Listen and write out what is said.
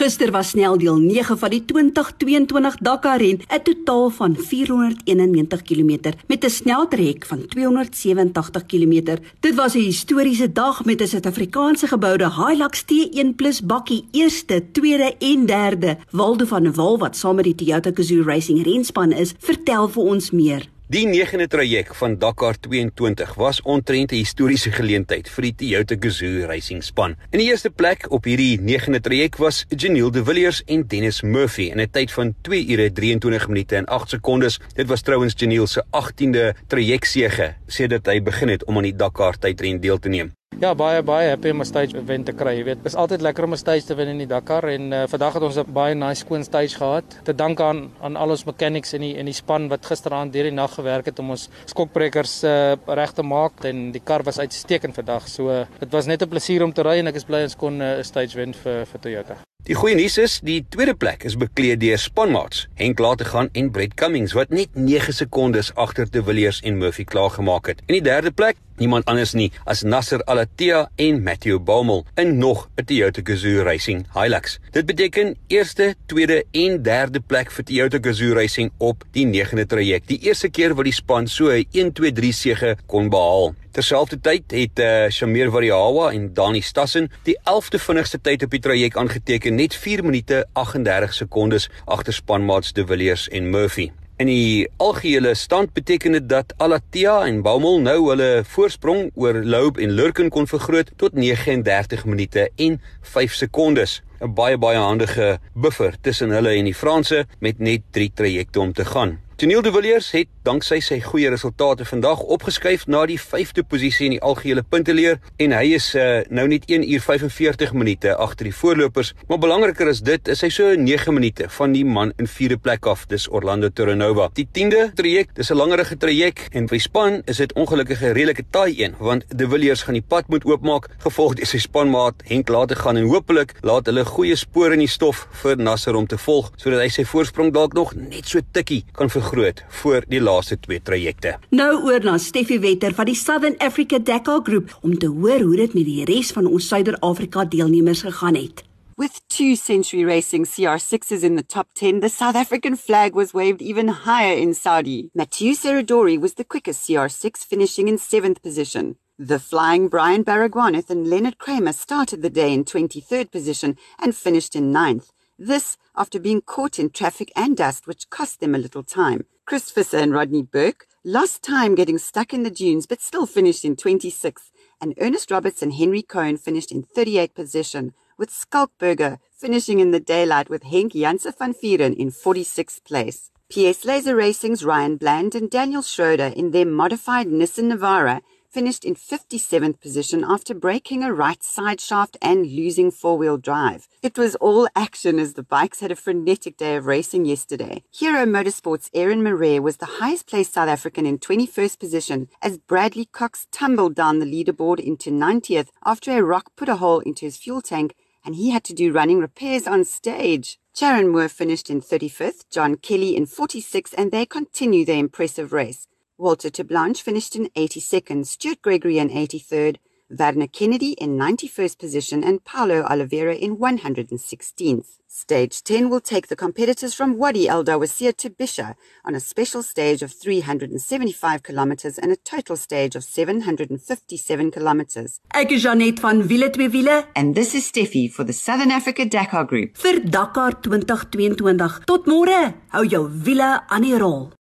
Gister was snel deel 9 van die 2022 Dakar ren, 'n totaal van 491 km met 'n sneltrek van 287 km. Dit was 'n historiese dag met 'n Suid-Afrikaanse geboude Hilux T1+ bakkie, eerste, tweede en derde. Waldo van der Walt wat saam met die Toyota Gazoo Racing renspan is, vertel vir ons meer. Die 9de traject van Dakar 22 was ontrent 'n historiese geleentheid vir die Toyota Gazoo Racing span. In die eerste plek op hierdie 9de traject was Janiel De Villiers en Dennis Murphy in 'n tyd van 2 ure 23 minute en 8 sekondes. Dit was trouens Janiel se 18de traject sege sedert hy begin het om aan die Dakar tydren deel te neem. Ja, baie baie happy om 'n stage wen te kry, jy weet. Dit is altyd lekker om 'n stage te wen in die Dakar en uh, vandag het ons 'n baie nice skoon stage gehad. Te danke aan aan al ons mechanics in die in die span wat gisteraand deur die nag gewerk het om ons skokbrekers uh, reg te maak en die kar was uitstekend vandag. So dit uh, was net 'n plesier om te ry en ek is bly ons kon 'n uh, stage wen vir vir Toyota. Die goeie nuus is, die tweede plek is bekleed deur spanmaats Henk Lategan en Brett Cummings wat net 9 sekondes agter De Villiers en Murphy klaargemaak het. En die derde plek, niemand anders nie as Nasser Alatia en Matthew Baumel in nog 'n Toyota Gazoo Racing Hilux. Dit beteken eerste, tweede en derde plek vir Toyota Gazoo Racing op die 9de traject. Die eerste keer wat die span so 'n 1-2-3 sege kon behaal. Terselfdertyd het uh, Shamir Variawa en Dani Stassen die 11de vinnigste tyd op die traject aangeteken, net 4 minute 38 sekondes agter spanmaats De Villiers en Murphy. In die algehele stand beteken dit dat Alatia en Baumel nou hulle voorsprong oor Loeb en Lurken kon vergroot tot 39 minute en 5 sekondes. 'n Baie baie handige buffer tussen hulle en die Franse met net 3 trajecte om te gaan. Teniel de Villiers het danksy sy goeie resultate vandag opgeskuif na die 5de posisie in die algehele punteleer en hy is uh, nou net 1 uur 45 minute agter die voorlopers, maar belangriker is dit is hy so 9 minute van die man in 4de plek af, dis Orlando Terranova. Die 10de traject, dis 'n langerige traject en vir span is dit ongelukkig 'n redelike taai een want de Villiers gaan die pad moet oopmaak, gevolg deur sy spanmaat Henk laat gaan en hopelik laat hulle goeie spore in die stof vir Nasser om te volg sodat hy sy voorsprong dalk nog net so tikkie kan vergroot voor die laaste twee trajecte. Nou oor na Steffie Wetter van die Southern Africa Dakar Groep om te hoor hoe dit met die res van ons Suider-Afrika deelnemers gegaan het. With two Century Racing CR6s in the top 10, the South African flag was waved even higher in Saudi. Mathieu Serradori was the quickest CR6, finishing in seventh position. The flying Brian Baragwanath and Leonard Kramer started the day in 23rd position and finished in ninth. This after being caught in traffic and dust, which cost them a little time. Chris Fisser and Rodney Burke lost time getting stuck in the dunes, but still finished in 26th. And Ernest Roberts and Henry Cohen finished in 38th position, with Skalkberger finishing in the daylight with Henk Janse van Vieren in 46th place. PS Laser Racing's Ryan Bland and Daniel Schroeder in their modified Nissan Navara finished in 57th position after breaking a right side shaft and losing four wheel drive. It was all action as the bikes had a frenetic day of racing yesterday. Hero Motorsports' Aaron Murray was the highest placed South African in 21st position as Bradley Cox tumbled down the leaderboard into 90th after a rock put a hole into his fuel tank and he had to do running repairs on stage. Sharon Moore finished in 35th, John Kelly in 46th, and they continue their impressive race. Walter Blanche finished in 82nd, Stuart Gregory in 83rd, Werner Kennedy in 91st position, and Paulo Oliveira in 116th. Stage 10 will take the competitors from Wadi El Dawasir to Bisha on a special stage of 375 kilometers and a total stage of 757 kilometers. Ek is Janet van Wiele twee wiele And this is Steffi for the Southern Africa Dakar Group. vir Dakar 2022. Tot môre. Hou jou wiele aan die rol.